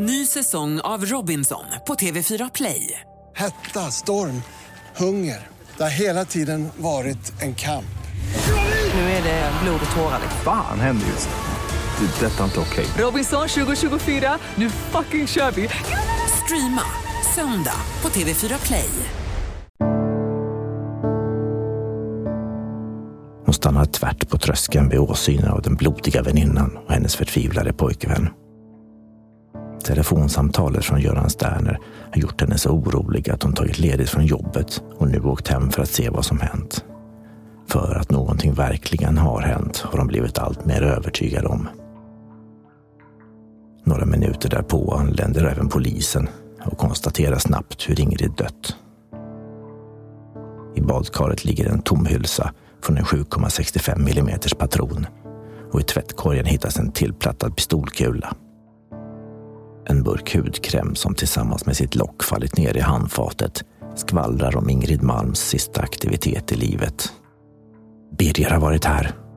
Ny säsong av Robinson på TV4 Play. Hetta, storm, hunger. Det har hela tiden varit en kamp. Nu är det blod och tårar. Fan händer just nu. Det. är Detta är inte okej. Robinson 2024, nu fucking kör vi! Streama söndag på TV4 Play. Hon stannar tvärt på tröskeln vid åsynen av den blodiga väninnan och hennes förtvivlade pojkvän. Telefonsamtalet från Göran Sterner har gjort henne så orolig att hon tagit ledigt från jobbet och nu åkt hem för att se vad som hänt. För att någonting verkligen har hänt har de blivit allt mer övertygade om. Några minuter därpå anländer även polisen och konstaterar snabbt hur Ingrid dött. I badkaret ligger en tom hylsa från en 7,65 mm patron och i tvättkorgen hittas en tillplattad pistolkula. En burk hudkräm som tillsammans med sitt lock fallit ner i handfatet skvallrar om Ingrid Malms sista aktivitet i livet. Birger har varit här.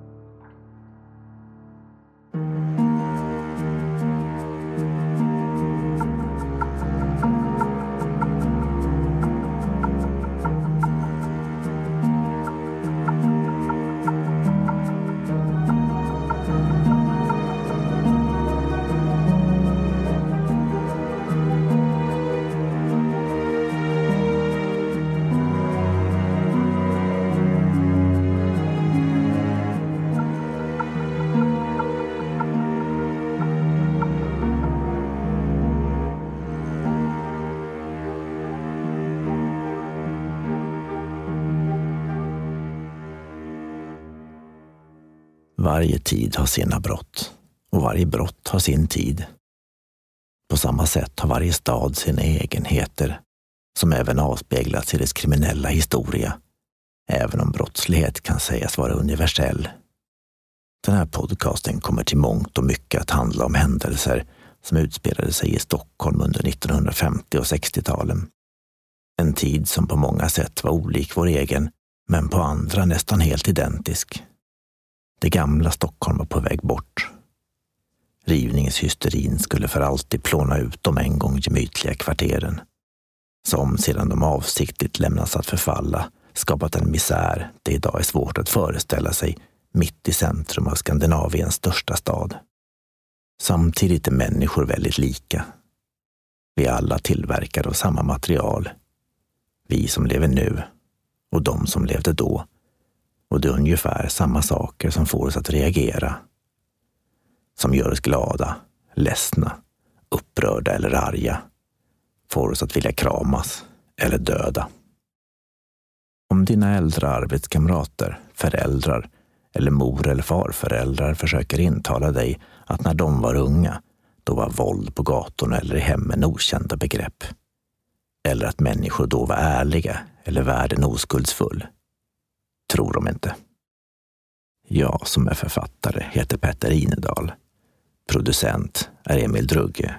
Tid har sina brott och varje brott har sin tid. På samma sätt har varje stad sina egenheter som även avspeglats i dess kriminella historia, även om brottslighet kan sägas vara universell. Den här podcasten kommer till mångt och mycket att handla om händelser som utspelade sig i Stockholm under 1950 och 60-talen. En tid som på många sätt var olik vår egen, men på andra nästan helt identisk. Det gamla Stockholm var på väg bort. Rivningshysterin skulle för alltid plåna ut de en gång gemytliga kvarteren. Som sedan de avsiktligt lämnats att förfalla skapat en misär det idag är svårt att föreställa sig mitt i centrum av Skandinaviens största stad. Samtidigt är människor väldigt lika. Vi är alla tillverkade av samma material. Vi som lever nu och de som levde då och det är ungefär samma saker som får oss att reagera. Som gör oss glada, ledsna, upprörda eller arga. Får oss att vilja kramas eller döda. Om dina äldre arbetskamrater, föräldrar eller mor eller farföräldrar försöker intala dig att när de var unga, då var våld på gatorna eller i hemmen okända begrepp. Eller att människor då var ärliga eller världen oskuldsfull tror de inte. Jag som är författare heter Petter Inedal. Producent är Emil Drugge.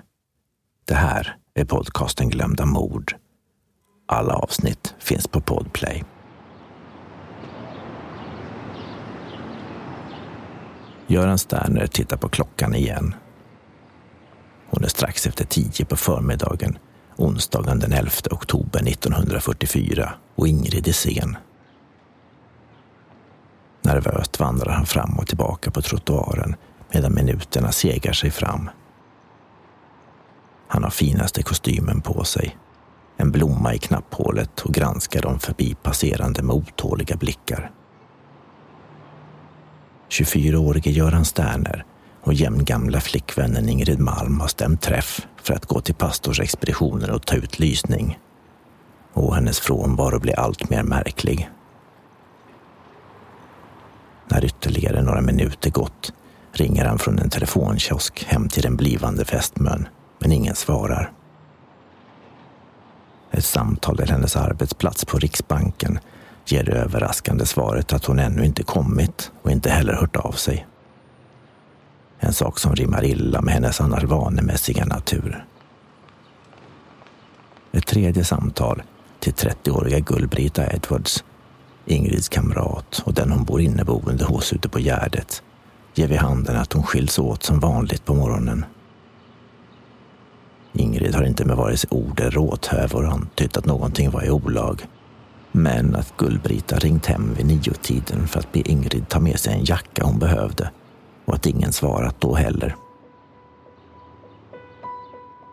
Det här är podcasten Glömda mord. Alla avsnitt finns på Podplay. Göran Sterner tittar på klockan igen. Hon är strax efter tio på förmiddagen onsdagen den 11 oktober 1944 och Ingrid är sen. Nervöst vandrar han fram och tillbaka på trottoaren medan minuterna segar sig fram. Han har finaste kostymen på sig, en blomma i knapphålet och granskar de förbipasserande med otåliga blickar. 24-årige Göran Sterner och jämngamla flickvännen Ingrid Malm har stämt träff för att gå till pastorsexpeditionen och ta ut lysning. Och hennes frånvaro blir allt mer märklig när ytterligare några minuter gått ringer han från en telefonkiosk hem till den blivande fästmön, men ingen svarar. Ett samtal till hennes arbetsplats på Riksbanken ger det överraskande svaret att hon ännu inte kommit och inte heller hört av sig. En sak som rimmar illa med hennes annars vanemässiga natur. Ett tredje samtal till 30-åriga Gullbrita Edwards Ingrids kamrat och den hon bor inneboende hos ute på Gärdet ger vid handen att hon skiljs åt som vanligt på morgonen. Ingrid har inte med vare sig ord eller åthävor antytt att någonting var i olag. Men att Gullbrita ringt hem vid niotiden för att be Ingrid ta med sig en jacka hon behövde och att ingen svarat då heller.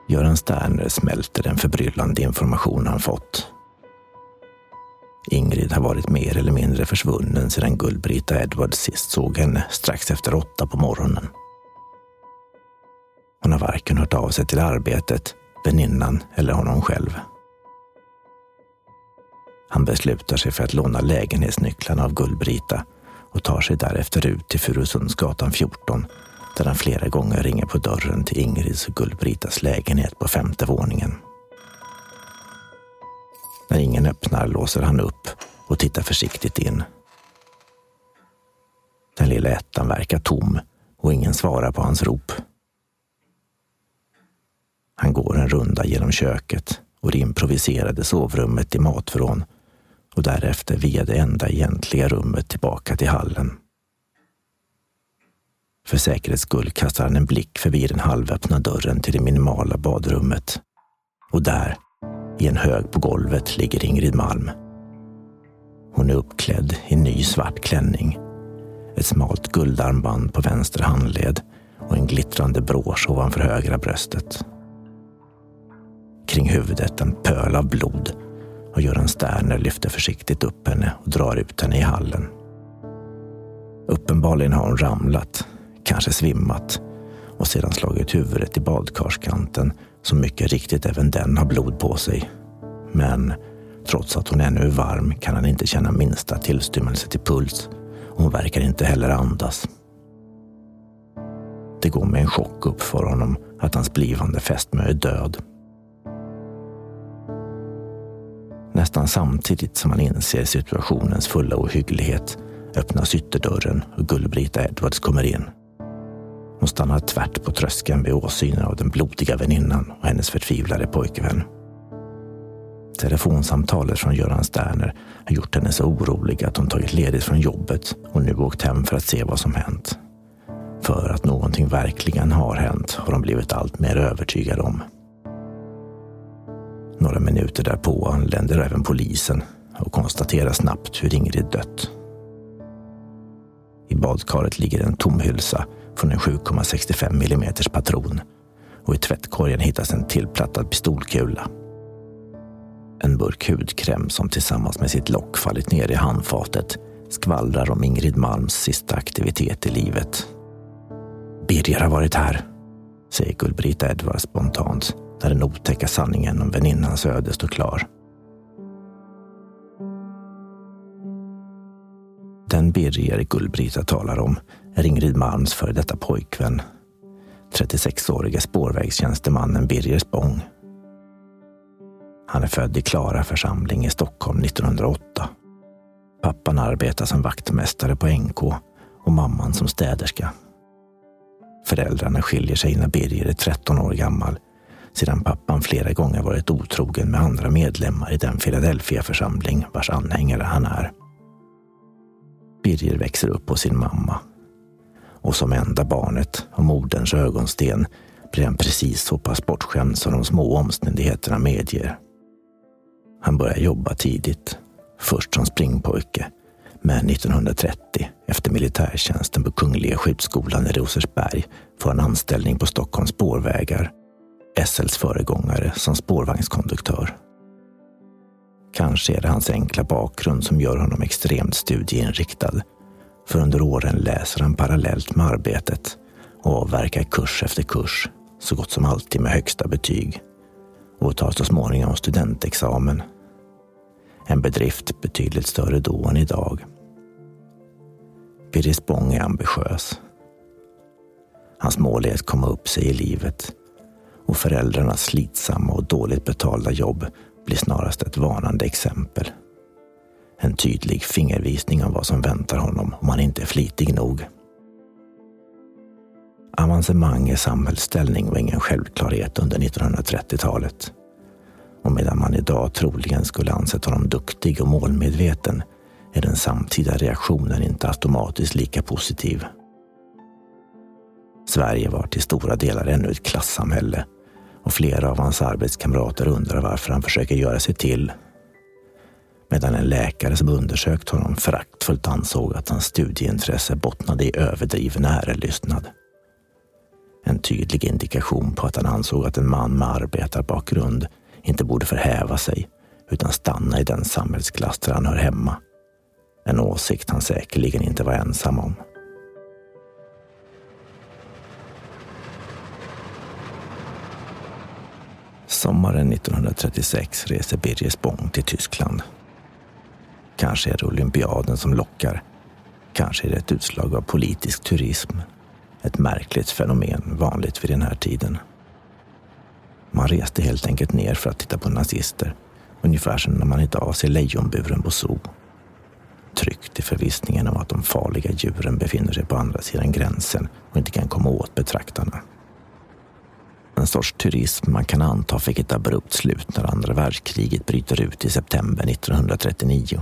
Göran Sterner smälter den förbryllande information han fått. Ingrid har varit mer eller mindre försvunnen sedan Gullbrita Edwards sist såg henne strax efter åtta på morgonen. Hon har varken hört av sig till arbetet, väninnan eller honom själv. Han beslutar sig för att låna lägenhetsnycklarna av Gullbrita och tar sig därefter ut till Furusundsgatan 14 där han flera gånger ringer på dörren till Ingrids och Gullbritas lägenhet på femte våningen. När ingen öppnar låser han upp och tittar försiktigt in. Den lilla ettan verkar tom och ingen svarar på hans rop. Han går en runda genom köket och det improviserade sovrummet i matvrån och därefter via det enda egentliga rummet tillbaka till hallen. För säkerhets skull kastar han en blick förbi den halvöppna dörren till det minimala badrummet. Och där, i en hög på golvet, ligger Ingrid Malm. Hon är uppklädd i ny svart klänning, ett smalt guldarmband på vänster handled och en glittrande brosch ovanför högra bröstet. Kring huvudet en pöl av blod och Göran Sterner lyfter försiktigt upp henne och drar ut henne i hallen. Uppenbarligen har hon ramlat, kanske svimmat och sedan slagit huvudet i badkarskanten så mycket riktigt även den har blod på sig. Men trots att hon ännu är varm kan han inte känna minsta tillstymmelse till puls och hon verkar inte heller andas. Det går med en chock upp för honom att hans blivande fästmö är död. Nästan samtidigt som han inser situationens fulla ohygglighet öppnas ytterdörren och Gullbrita Edwards kommer in. Hon stannar tvärt på tröskeln vid åsynen av den blodiga väninnan och hennes förtvivlade pojkvän. Telefonsamtalet från Göran Sterner har gjort henne så orolig att hon tagit ledigt från jobbet och nu åkt hem för att se vad som hänt. För att någonting verkligen har hänt har de blivit allt mer övertygade om. Några minuter därpå anländer även polisen och konstaterar snabbt hur Ingrid dött. I badkaret ligger en tom hylsa från en 7,65 mm patron och i tvättkorgen hittas en tillplattad pistolkula. En burk hudkräm som tillsammans med sitt lock fallit ner i handfatet skvallrar om Ingrid Malms sista aktivitet i livet. Birger har varit här, säger Gullbrita Edvard spontant när den otäcka sanningen om väninnans öde står klar. Den Birger Gullbrita talar om är Ingrid Malms före detta pojkvän, 36-årige spårvägstjänstemannen Birger Spång. Han är född i Klara församling i Stockholm 1908. Pappan arbetar som vaktmästare på NK och mamman som städerska. Föräldrarna skiljer sig när Birger är 13 år gammal sedan pappan flera gånger varit otrogen med andra medlemmar i den Philadelphia-församling vars anhängare han är. Birger växer upp hos sin mamma och som enda barnet och moderns ögonsten blir han precis så pass bortskämd som de små omständigheterna medger. Han börjar jobba tidigt, först som springpojke, men 1930, efter militärtjänsten på Kungliga skyddsskolan i Rosersberg, får han anställning på Stockholms spårvägar SLs föregångare som spårvagnskonduktör. Kanske är det hans enkla bakgrund som gör honom extremt studieinriktad. För under åren läser han parallellt med arbetet och avverkar kurs efter kurs, så gott som alltid med högsta betyg och tar så småningom studentexamen. En bedrift betydligt större då än idag. Birger Spång är ambitiös. Hans mål är att komma upp sig i livet och föräldrarnas slitsamma och dåligt betalda jobb blir snarast ett varnande exempel. En tydlig fingervisning om vad som väntar honom om han inte är flitig nog. Avancemang i samhällsställning var ingen självklarhet under 1930-talet. Och medan man idag troligen skulle ansett honom duktig och målmedveten är den samtida reaktionen inte automatiskt lika positiv. Sverige var till stora delar ännu ett klassamhälle och flera av hans arbetskamrater undrar varför han försöker göra sig till. Medan en läkare som undersökt honom föraktfullt ansåg att hans studieintresse bottnade i överdriven ärelystnad. En tydlig indikation på att han ansåg att en man med arbetarbakgrund inte borde förhäva sig utan stanna i den samhällsklass där han hör hemma. En åsikt han säkerligen inte var ensam om. Sommaren 1936 reser Birger Spång till Tyskland. Kanske är det olympiaden som lockar. Kanske är det ett utslag av politisk turism. Ett märkligt fenomen vanligt vid den här tiden. Man reste helt enkelt ner för att titta på nazister. Ungefär som när man idag ser lejonburen på zoo. Tryggt i förvissningen om att de farliga djuren befinner sig på andra sidan gränsen och inte kan komma åt betraktarna. En sorts turism man kan anta fick ett abrupt slut när andra världskriget bryter ut i september 1939.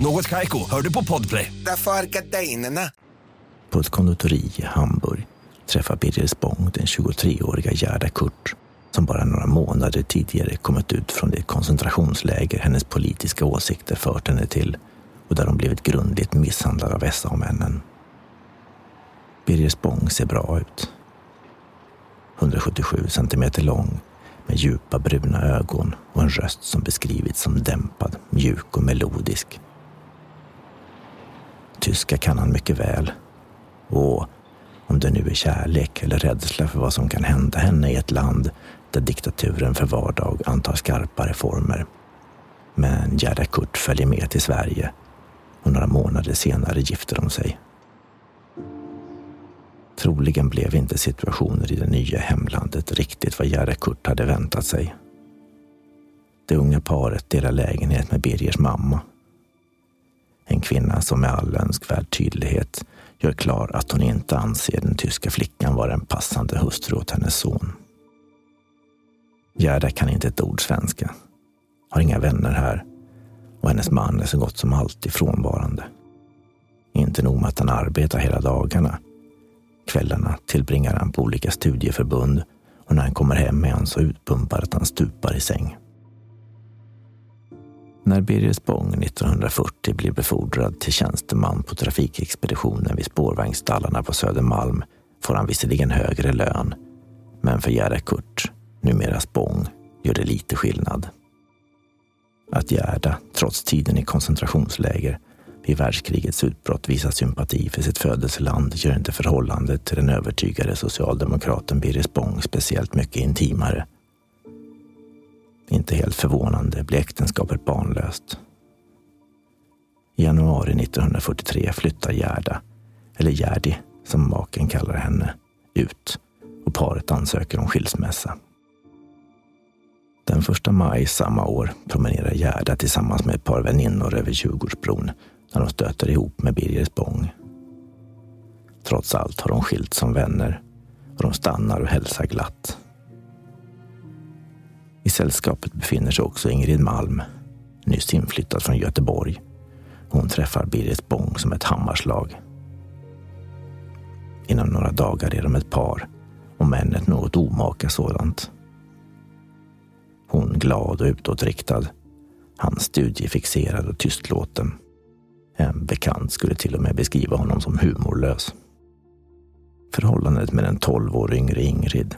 Något Kaiko, hör du på Podplay. Därför är gardinerna. På ett konditori i Hamburg träffar Birger Spång den 23-åriga Gerda Kurt som bara några månader tidigare kommit ut från det koncentrationsläger hennes politiska åsikter fört henne till och där hon blivit grundligt misshandlad av SA-männen. Birger Spång ser bra ut. 177 centimeter lång med djupa bruna ögon och en röst som beskrivits som dämpad, mjuk och melodisk. Tyska kan han mycket väl. Och om det nu är kärlek eller rädsla för vad som kan hända henne i ett land där diktaturen för vardag antar skarpare former. Men Gerda Kurt följer med till Sverige och några månader senare gifter de sig. Troligen blev inte situationer i det nya hemlandet riktigt vad Gerda Kurt hade väntat sig. Det unga paret delar lägenhet med Birgers mamma. En kvinna som med all önskvärd tydlighet gör klar att hon inte anser den tyska flickan vara en passande hustru åt hennes son. Gerda kan inte ett ord svenska, har inga vänner här och hennes man är så gott som alltid frånvarande. Inte nog med att han arbetar hela dagarna. Kvällarna tillbringar han på olika studieförbund och när han kommer hem är han så utpumpad att han stupar i säng. När Birger Spång 1940 blir befordrad till tjänsteman på trafikexpeditionen vid spårvagnstallarna på Södermalm får han visserligen högre lön, men för Gerda Kurt, numera Spång, gör det lite skillnad. Att Gerda, trots tiden i koncentrationsläger, vid världskrigets utbrott visar sympati för sitt födelseland gör inte förhållandet till den övertygade socialdemokraten Birger Spång speciellt mycket intimare. Inte helt förvånande blir äktenskapet barnlöst. I januari 1943 flyttar Gerda, eller Gerdi som maken kallar henne, ut och paret ansöker om skilsmässa. Den första maj samma år promenerar Gerda tillsammans med ett par väninnor över Djurgårdsbron när de stöter ihop med Birger Spång. Trots allt har de skilt som vänner och de stannar och hälsar glatt. I sällskapet befinner sig också Ingrid Malm, nyss inflyttad från Göteborg. Hon träffar Birgit Bång som ett hammarslag. Inom några dagar är de ett par, om än ett något omaka sådant. Hon glad och utåtriktad. Han studiefixerad och tystlåten. En bekant skulle till och med beskriva honom som humorlös. Förhållandet med den 12 år yngre Ingrid,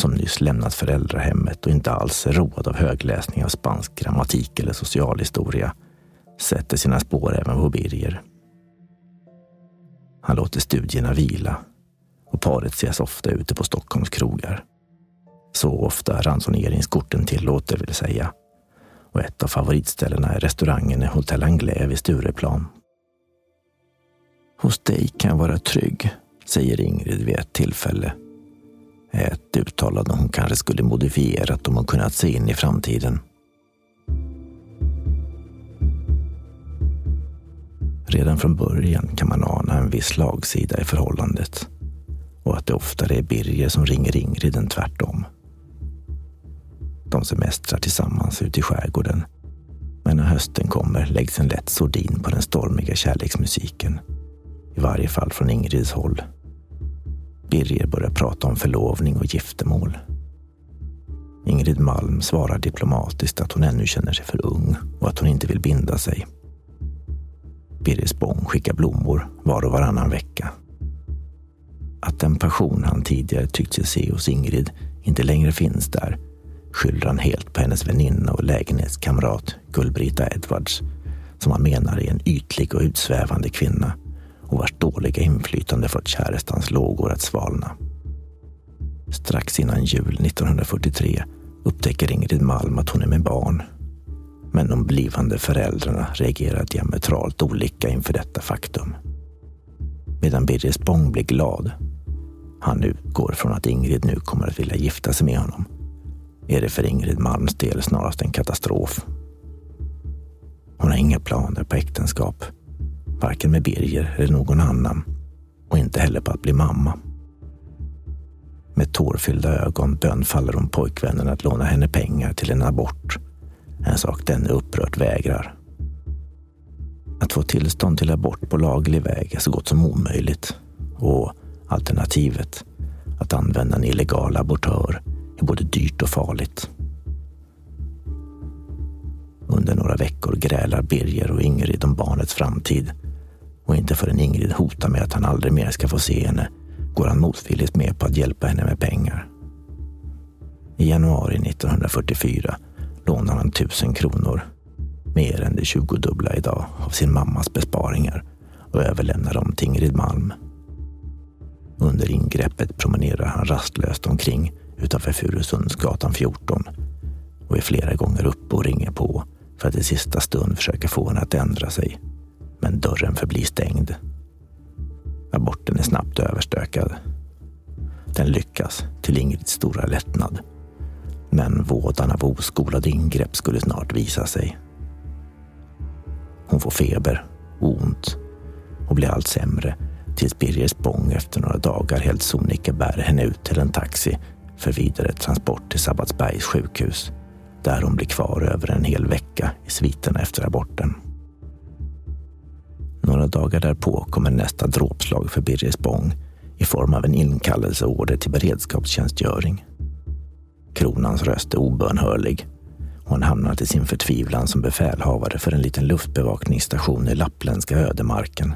som nyss lämnat föräldrahemmet och inte alls är road av högläsning av spansk grammatik eller socialhistoria, sätter sina spår även på Birger. Han låter studierna vila och paret ses ofta ute på Stockholms krogar. Så ofta ransoneringskorten tillåter vill säga. Och ett av favoritställena är restaurangen Hotel Anglais vid Stureplan. Hos dig kan jag vara trygg, säger Ingrid vid ett tillfälle. Ett uttalande hon kanske skulle modifierat om hon kunnat se in i framtiden. Redan från början kan man ana en viss slagsida i förhållandet och att det oftare är Birger som ringer Ingrid än tvärtom. De semestrar tillsammans ute i skärgården. Men när hösten kommer läggs en lätt sordin på den stormiga kärleksmusiken. I varje fall från Ingrids håll. Birger börjar prata om förlovning och giftermål. Ingrid Malm svarar diplomatiskt att hon ännu känner sig för ung och att hon inte vill binda sig. Birger Spång skickar blommor var och varannan vecka. Att den passion han tidigare tyckt sig se hos Ingrid inte längre finns där skyller han helt på hennes väninna och lägenhetskamrat Gullbrita Edwards som han menar är en ytlig och utsvävande kvinna och vars dåliga inflytande fått kärestans lågor att svalna. Strax innan jul 1943 upptäcker Ingrid Malm att hon är med barn. Men de blivande föräldrarna reagerar diametralt olika inför detta faktum. Medan Birger Spång blir glad. Han utgår från att Ingrid nu kommer att vilja gifta sig med honom är det för Ingrid Malms del snarast en katastrof. Hon har inga planer på äktenskap, varken med Birger eller någon annan och inte heller på att bli mamma. Med tårfyllda ögon bönfaller hon pojkvännen att låna henne pengar till en abort. En sak denne upprört vägrar. Att få tillstånd till abort på laglig väg är så gott som omöjligt. Och alternativet, att använda en illegal abortör, är både dyrt och farligt. Under några veckor grälar Birger och Ingrid om barnets framtid och inte förrän Ingrid hotar med att han aldrig mer ska få se henne går han motvilligt med på att hjälpa henne med pengar. I januari 1944 lånar han tusen kronor, mer än det tjugodubbla idag, av sin mammas besparingar och överlämnar dem till Ingrid Malm. Under ingreppet promenerar han rastlöst omkring utanför Furusundsgatan 14 och är flera gånger uppe och ringer på för att i sista stund försöka få henne att ändra sig. Men dörren förblir stängd. Aborten är snabbt överstökad. Den lyckas till Ingrids stora lättnad. Men vådan av oskolade ingrepp skulle snart visa sig. Hon får feber, ont och blir allt sämre tills Birger Spång efter några dagar helt sonika bär henne ut till en taxi för vidare transport till Sabbatsbergs sjukhus där hon blir kvar över en hel vecka i sviterna efter aborten. Några dagar därpå kommer nästa dråpslag för Birger Spång i form av en inkallelseorder till beredskapstjänstgöring. Kronans röst är obönhörlig och han hamnar till sin förtvivlan som befälhavare för en liten luftbevakningsstation i lappländska ödemarken.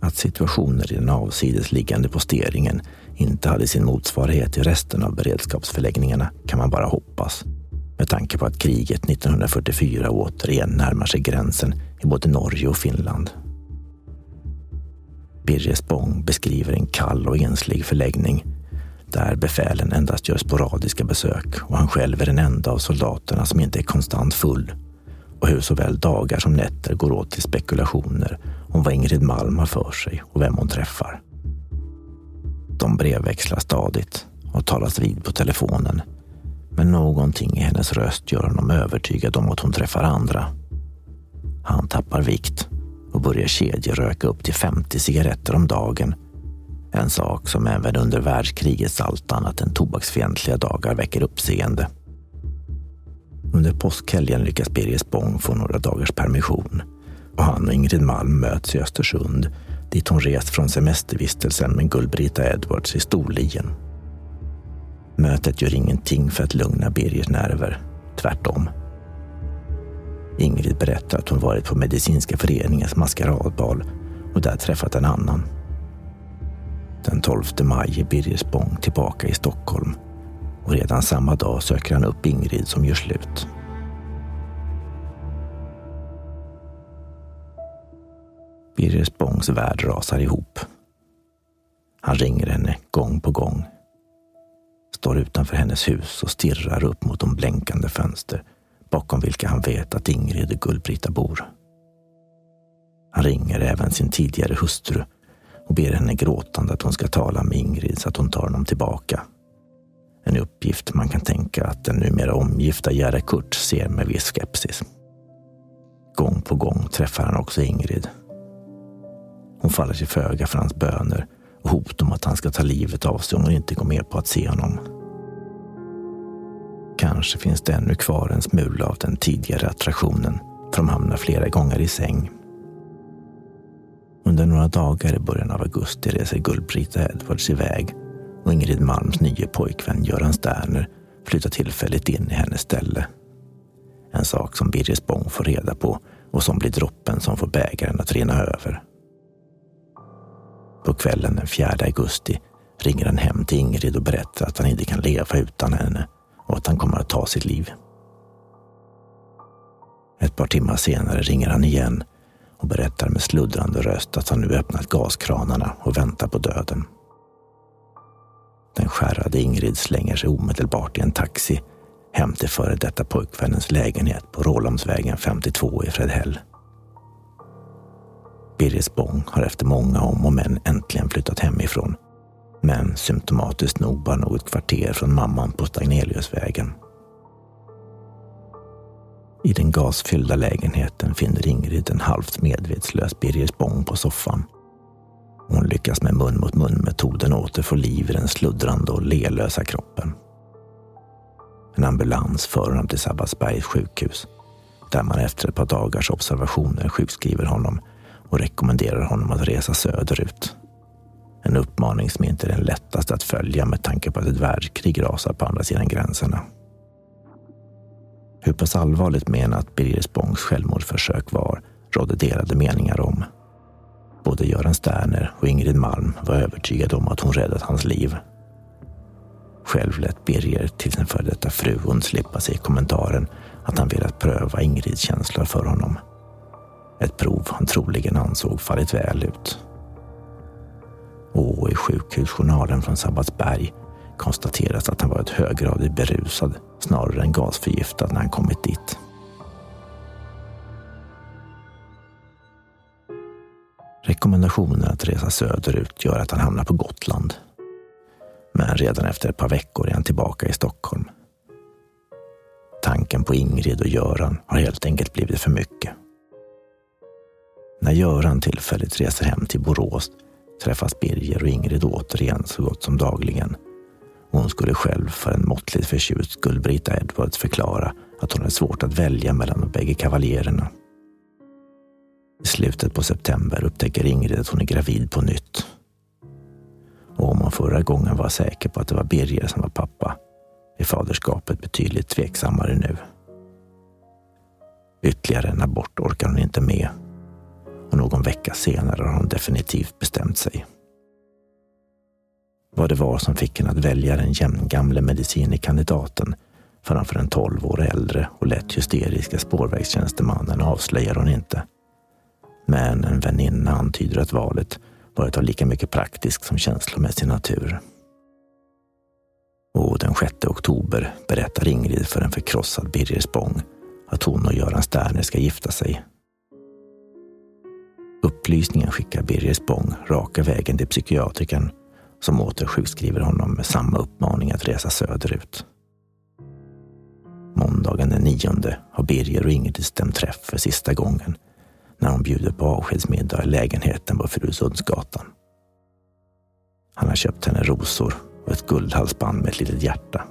Att situationer i den avsides liggande posteringen inte hade sin motsvarighet i resten av beredskapsförläggningarna kan man bara hoppas. Med tanke på att kriget 1944 återigen närmar sig gränsen i både Norge och Finland. Birger Spång beskriver en kall och enslig förläggning där befälen endast gör sporadiska besök och han själv är den enda av soldaterna som inte är konstant full och hur såväl dagar som nätter går åt till spekulationer om vad Ingrid Malm har för sig och vem hon träffar. De brevväxlar stadigt och talas vid på telefonen. Men någonting i hennes röst gör honom övertygad om att hon träffar andra. Han tappar vikt och börjar kedjeröka upp till 50 cigaretter om dagen. En sak som även under världskrigets allt annat än tobaksfientliga dagar väcker uppseende. Under påskhelgen lyckas Birger Spång få några dagars permission och han och Ingrid Malm möts i Östersund dit hon rest från semestervistelsen med Gullbrita Edwards i Storlien. Mötet gör ingenting för att lugna Birgers nerver. Tvärtom. Ingrid berättar att hon varit på Medicinska föreningens maskeradbal och där träffat en annan. Den 12 maj är Birger Spång tillbaka i Stockholm och redan samma dag söker han upp Ingrid som gör slut. Birger Spångs värld rasar ihop. Han ringer henne gång på gång. Står utanför hennes hus och stirrar upp mot de blänkande fönster bakom vilka han vet att Ingrid och Gullbrita bor. Han ringer även sin tidigare hustru och ber henne gråtande att hon ska tala med Ingrid så att hon tar honom tillbaka. En uppgift man kan tänka att den numera omgifta Gerda Kurt ser med viss skepsis. Gång på gång träffar han också Ingrid. Hon faller till föga för hans böner hot om att han ska ta livet av sig om hon inte går med på att se honom. Kanske finns det ännu kvar en smula av den tidigare attraktionen för de hamnar flera gånger i säng. Under några dagar i början av augusti reser Gullbrita Edwards iväg och Ingrid Malms nye pojkvän Göran Sterner flyttar tillfälligt in i hennes ställe. En sak som Birger Spång får reda på och som blir droppen som får bägaren att rinna över. På kvällen den 4 augusti ringer han hem till Ingrid och berättar att han inte kan leva utan henne och att han kommer att ta sitt liv. Ett par timmar senare ringer han igen och berättar med sluddrande röst att han nu öppnat gaskranarna och väntar på döden. Den skärrade Ingrid slänger sig omedelbart i en taxi hem till före detta pojkvännens lägenhet på Rålambsvägen 52 i Fredhäll. Birger Spång har efter många om och men äntligen flyttat hemifrån. Men symptomatiskt nog bara något kvarter från mamman på Stagneliusvägen. I den gasfyllda lägenheten finner Ingrid en halvt medvetslös Birger Spång på soffan. Hon lyckas med mun mot mun-metoden åter få liv i den sluddrande och lelösa kroppen. En ambulans för honom till Sabbatsbergs sjukhus där man efter ett par dagars observationer sjukskriver honom och rekommenderar honom att resa söderut. En uppmaning som inte är den lättaste att följa med tanke på att ett världskrig rasar på andra sidan gränserna. Hur pass allvarligt menat Birger Spångs självmordsförsök var rådde delade meningar om. Både Göran Sterner och Ingrid Malm var övertygade om att hon räddat hans liv. Själv lät Birger till sin före detta fru undslippa sig kommentaren att han velat pröva Ingrids känslor för honom. Ett prov han troligen ansåg fallit väl ut. Och i sjukhusjournalen från Sabbatsberg konstateras att han varit höggradigt berusad snarare än gasförgiftad när han kommit dit. Rekommendationen att resa söderut gör att han hamnar på Gotland. Men redan efter ett par veckor är han tillbaka i Stockholm. Tanken på Ingrid och Göran har helt enkelt blivit för mycket. När Göran tillfälligt reser hem till Borås träffas Birger och Ingrid återigen så gott som dagligen. Hon skulle själv för en måttligt förtjust skull Brita Edwards förklara att hon hade svårt att välja mellan de bägge kavaljererna. I slutet på september upptäcker Ingrid att hon är gravid på nytt. Och om hon förra gången var säker på att det var Birger som var pappa är faderskapet betydligt tveksammare nu. Ytterligare en abort orkar hon inte med och någon vecka senare har hon definitivt bestämt sig. Vad det var som fick henne att välja den jämngamle medicinekandidaten framför den tolv år äldre och lätt hysteriska spårvägstjänstemannen avslöjar hon inte. Men en väninna antyder att valet varit av lika mycket praktisk som känslomässig natur. Och den 6 oktober berättar Ingrid för en förkrossad Birger Spång att hon och Göran Sterner ska gifta sig Upplysningen skickar Birger Spång raka vägen till psykiatrikern som åter sjukskriver honom med samma uppmaning att resa söderut. Måndagen den nionde har Birger och Ingrid stämt träff för sista gången när hon bjuder på avskedsmiddag i lägenheten på Furusundsgatan. Han har köpt henne rosor och ett guldhalsband med ett litet hjärta.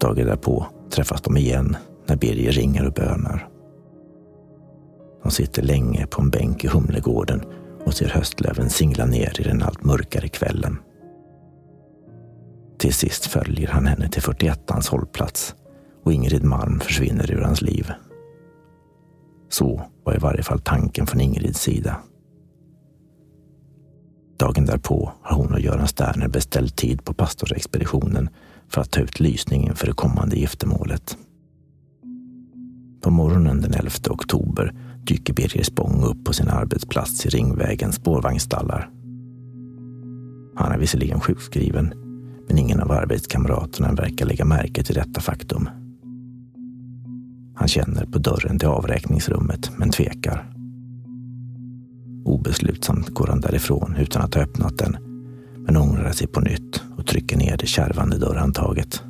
Dagen därpå träffas de igen när Birger ringer och bönar. De sitter länge på en bänk i Humlegården och ser höstlöven singla ner i den allt mörkare kvällen. Till sist följer han henne till 41ans hållplats och Ingrid Malm försvinner ur hans liv. Så var i varje fall tanken från Ingrids sida. Dagen därpå har hon och Göran Sterner beställt tid på pastorsexpeditionen för att ta ut lysningen för det kommande giftermålet. På morgonen den 11 oktober dyker Birger Spång upp på sin arbetsplats i Ringvägens spårvagnsstallar. Han är visserligen sjukskriven, men ingen av arbetskamraterna verkar lägga märke till detta faktum. Han känner på dörren till avräkningsrummet, men tvekar. Obeslutsamt går han därifrån utan att ha öppnat den, men ångrar sig på nytt och trycker ner det kärvande dörrhandtaget.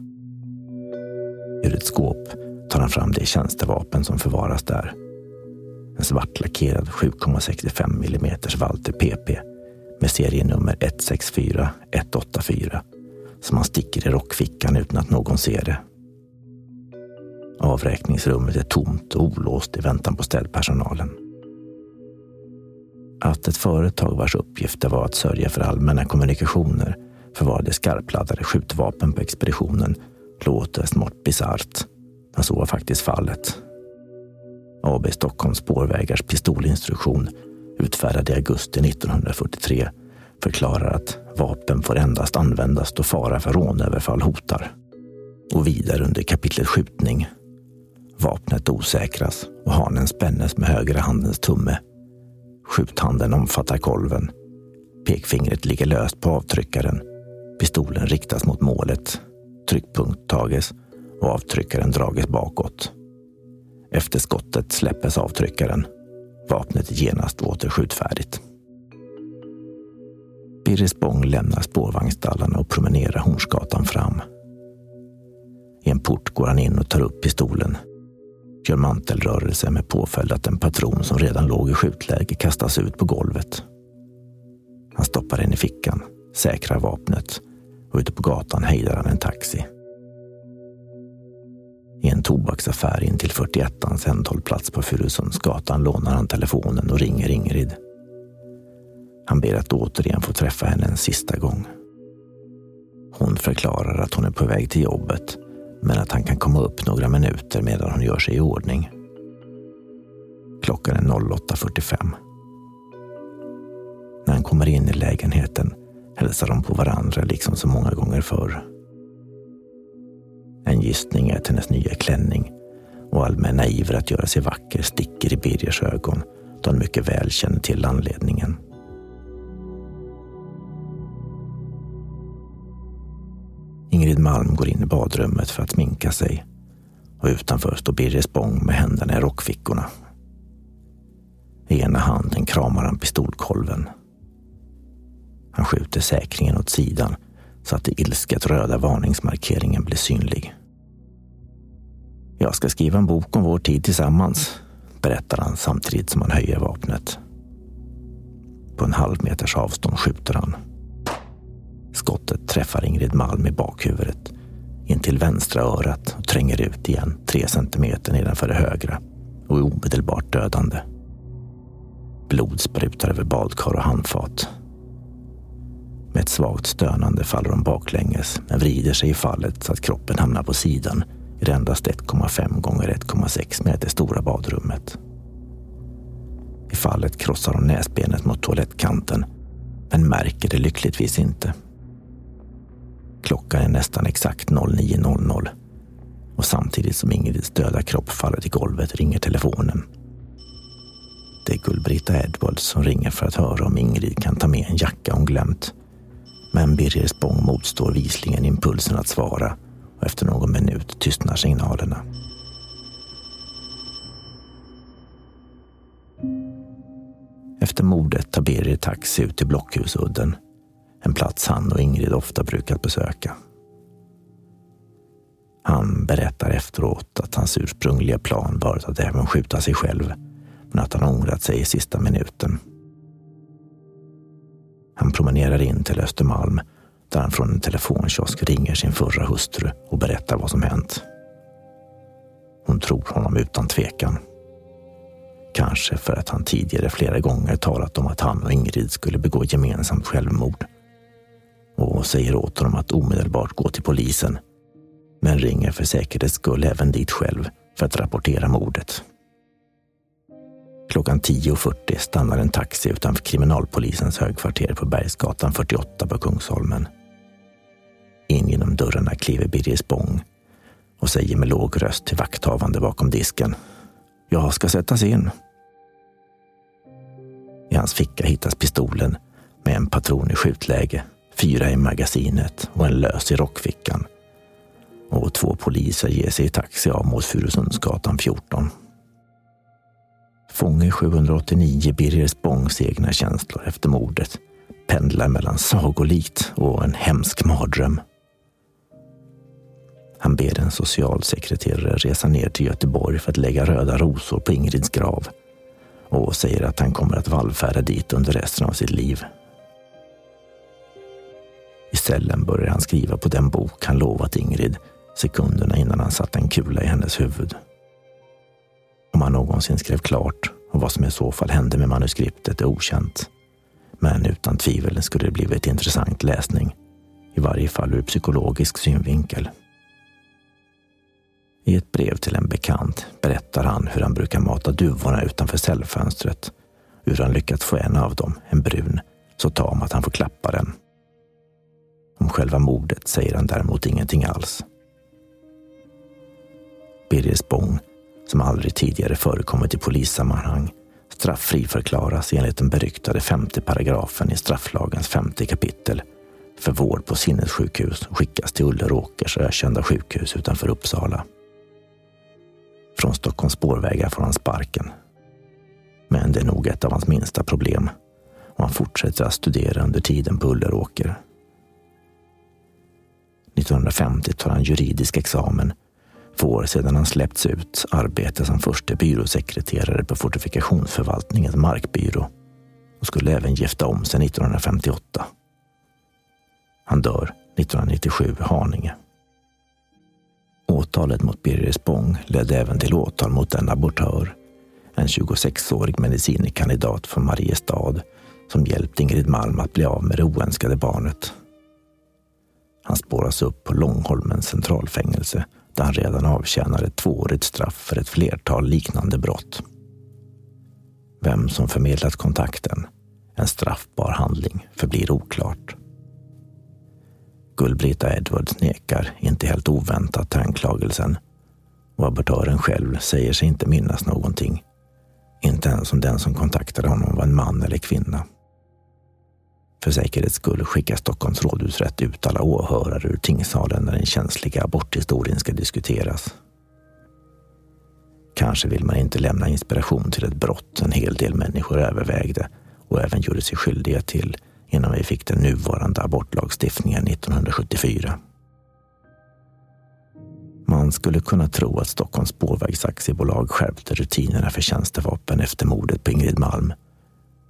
Ur ett skåp tar han fram det tjänstevapen som förvaras där. En svartlackerad 7,65 mm Walter PP med serienummer 164184 som han sticker i rockfickan utan att någon ser det. Avräkningsrummet är tomt och olåst i väntan på städpersonalen. Att ett företag vars uppgift var att sörja för allmänna kommunikationer förvarade skarpladdade skjutvapen på expeditionen låter smått bisarrt, men så var faktiskt fallet. AB Stockholms spårvägars pistolinstruktion utfärdad i augusti 1943 förklarar att vapen får endast användas då fara för rånöverfall hotar. Och vidare under kapitlet skjutning. Vapnet osäkras och hanen spännes med högra handens tumme. Skjuthanden omfattar kolven. Pekfingret ligger löst på avtryckaren. Pistolen riktas mot målet. Tryckpunkt tages och avtryckaren drages bakåt. Efter skottet släppes avtryckaren. Vapnet är genast åter skjutfärdigt. Birre Spång lämnar spårvagnstallarna och promenerar Hornsgatan fram. I en port går han in och tar upp pistolen. Gör mantelrörelse med påföljd att en patron som redan låg i skjutläge kastas ut på golvet. Han stoppar den i fickan, säkrar vapnet och ute på gatan hejdar han en taxi. I en tobaksaffär in till 41ans ändhållplats på Furusundsgatan lånar han telefonen och ringer Ingrid. Han ber att återigen få träffa henne en sista gång. Hon förklarar att hon är på väg till jobbet men att han kan komma upp några minuter medan hon gör sig i ordning. Klockan är 08.45. När han kommer in i lägenheten hälsar de på varandra liksom så många gånger förr. En gissning är att hennes nya klänning och allmänna iver att göra sig vacker sticker i Birgers ögon då han mycket väl känner till anledningen. Ingrid Malm går in i badrummet för att sminka sig och utanför står Birger Spång med händerna i rockfickorna. I ena handen kramar han pistolkolven. Han skjuter säkringen åt sidan så att den ilsket röda varningsmarkeringen blir synlig. Jag ska skriva en bok om vår tid tillsammans, berättar han samtidigt som han höjer vapnet. På en halv meters avstånd skjuter han. Skottet träffar Ingrid Malm i bakhuvudet, in till vänstra örat och tränger ut igen tre centimeter nedanför det högra och är omedelbart dödande. Blod sprutar över badkar och handfat. Med ett svagt stönande faller hon baklänges men vrider sig i fallet så att kroppen hamnar på sidan i det endast 1,5 gånger 1,6 meter stora badrummet. I fallet krossar hon näsbenet mot toalettkanten men märker det lyckligtvis inte. Klockan är nästan exakt 09.00 och samtidigt som Ingrids döda kropp faller till golvet ringer telefonen. Det är Gullbritta Edwards som ringer för att höra om Ingrid kan ta med en jacka hon glömt. Men Birger Spång motstår visligen impulsen att svara och efter någon minut tystnar signalerna. Efter mordet tar Birger taxi ut till Blockhusudden en plats han och Ingrid ofta brukat besöka. Han berättar efteråt att hans ursprungliga plan varit att även skjuta sig själv, men att han ångrat sig i sista minuten. Han promenerar in till Östermalm där han från en telefonkiosk ringer sin förra hustru och berättar vad som hänt. Hon tror honom utan tvekan. Kanske för att han tidigare flera gånger talat om att han och Ingrid skulle begå gemensamt självmord och säger åt honom att omedelbart gå till polisen. Men ringer för säkerhets skull även dit själv för att rapportera mordet. Klockan 10.40 stannar en taxi utanför kriminalpolisens högkvarter på Bergsgatan 48 på Kungsholmen. In genom dörrarna kliver Birger Spång och säger med låg röst till vakthavande bakom disken. Jag ska sättas in. I hans ficka hittas pistolen med en patron i skjutläge fyra i magasinet och en lös i rockfickan. Och två poliser ger sig i taxi av mot Furusundsgatan 14. Fånge 789 Birger Spångs egna känslor efter mordet pendlar mellan sagolikt och en hemsk mardröm. Han ber en socialsekreterare resa ner till Göteborg för att lägga röda rosor på Ingrids grav och säger att han kommer att vallfärda dit under resten av sitt liv. I cellen börjar han skriva på den bok han lovat Ingrid sekunderna innan han satte en kula i hennes huvud. Om han någonsin skrev klart och vad som i så fall hände med manuskriptet är okänt. Men utan tvivel skulle det blivit intressant läsning. I varje fall ur psykologisk synvinkel. I ett brev till en bekant berättar han hur han brukar mata duvorna utanför cellfönstret. Hur han lyckats få en av dem, en brun, så tam att han får klappa den. Om själva mordet säger han däremot ingenting alls. Birger Spång, som aldrig tidigare förekommit i polissammanhang, strafffri förklaras enligt den beryktade femte paragrafen i strafflagens femte kapitel för vård på sinnessjukhus och skickas till Ulleråkers ökända sjukhus utanför Uppsala. Från Stockholms spårvägar får han sparken. Men det är nog ett av hans minsta problem och han fortsätter att studera under tiden på Ulleråker. 1950 tar han juridisk examen får sedan han släppts ut arbeta som förste byråsekreterare på Fortifikationsförvaltningens markbyrå och skulle även gifta om sig 1958. Han dör 1997 i Haninge. Åtalet mot Birger Spång ledde även till åtal mot en abortör, en 26-årig medicinkandidat från Mariestad som hjälpt Ingrid Malm att bli av med det oönskade barnet. Han spåras upp på Långholmens centralfängelse där han redan avtjänar ett tvåårigt straff för ett flertal liknande brott. Vem som förmedlat kontakten, en straffbar handling, förblir oklart. Gullbrita Edwards nekar, inte helt oväntat, till anklagelsen och abortören själv säger sig inte minnas någonting. Inte ens om den som kontaktade honom var en man eller kvinna. För säkerhets skull skickar Stockholms rådhusrätt ut alla åhörare ur tingssalen när den känsliga aborthistorien ska diskuteras. Kanske vill man inte lämna inspiration till ett brott en hel del människor övervägde och även gjorde sig skyldiga till innan vi fick den nuvarande abortlagstiftningen 1974. Man skulle kunna tro att Stockholms spårvägsaktiebolag skärpte rutinerna för tjänstevapen efter mordet på Ingrid Malm.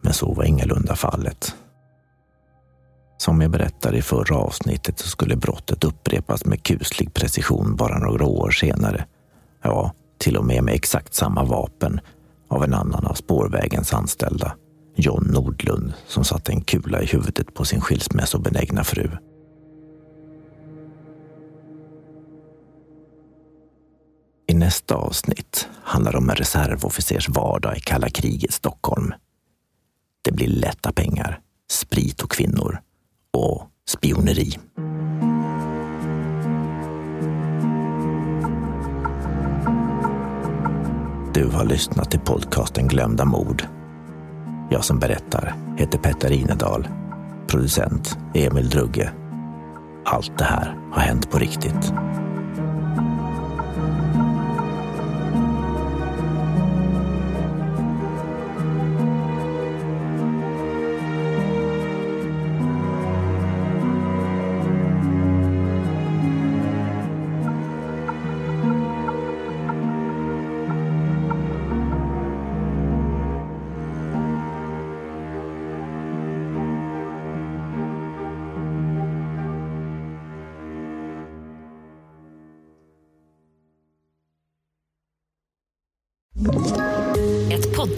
Men så var ingalunda fallet. Som jag berättade i förra avsnittet så skulle brottet upprepas med kuslig precision bara några år senare. Ja, till och med med exakt samma vapen av en annan av spårvägens anställda. John Nordlund som satte en kula i huvudet på sin skilsmässobenägna fru. I nästa avsnitt handlar det om en reservofficers vardag i kalla krigets Stockholm. Det blir lätta pengar, sprit och kvinnor och spioneri. Du har lyssnat till podcasten Glömda mord. Jag som berättar heter Petter Inedal. Producent Emil Drugge. Allt det här har hänt på riktigt.